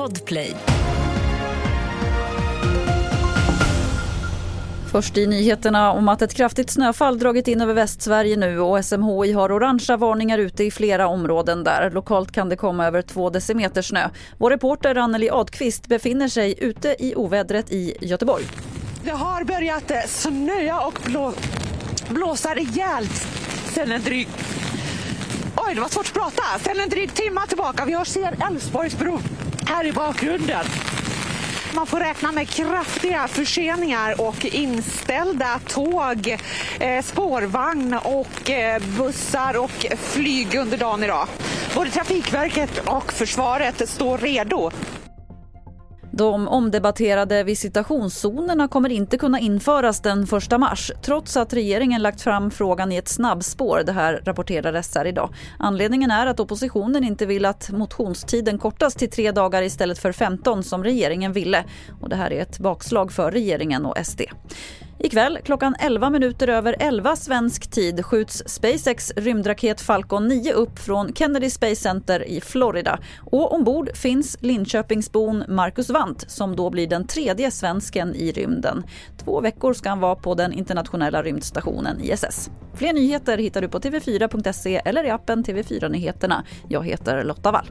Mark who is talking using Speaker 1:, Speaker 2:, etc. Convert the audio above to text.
Speaker 1: Podplay.
Speaker 2: Först i nyheterna om att ett kraftigt snöfall dragit in över Västsverige nu och SMHI har orangea varningar ute i flera områden där. Lokalt kan det komma över två decimeter snö. Vår reporter Anneli Adqvist befinner sig ute i ovädret i Göteborg.
Speaker 3: Det har börjat snöa och blå, blåsa rejält sen en dryg... Oj, det var svårt att prata. Sen en dryg timme tillbaka. Vi ser Älvsborgsbron här i bakgrunden. Man får räkna med kraftiga förseningar och inställda tåg, eh, spårvagn och eh, bussar och flyg under dagen idag. Både Trafikverket och försvaret står redo
Speaker 2: de omdebatterade visitationszonerna kommer inte kunna införas den 1 mars trots att regeringen lagt fram frågan i ett snabbspår. Det här rapporterar SR idag. Anledningen är att oppositionen inte vill att motionstiden kortas till tre dagar istället för 15 som regeringen ville. Och det här är ett bakslag för regeringen och SD. Ikväll klockan 11 minuter över 11 svensk tid skjuts SpaceX rymdraket Falcon 9 upp från Kennedy Space Center i Florida. Och ombord finns Linköpingsbon Marcus Wandt som då blir den tredje svensken i rymden. Två veckor ska han vara på den internationella rymdstationen ISS. Fler nyheter hittar du på tv4.se eller i appen TV4 Nyheterna. Jag heter Lotta Wall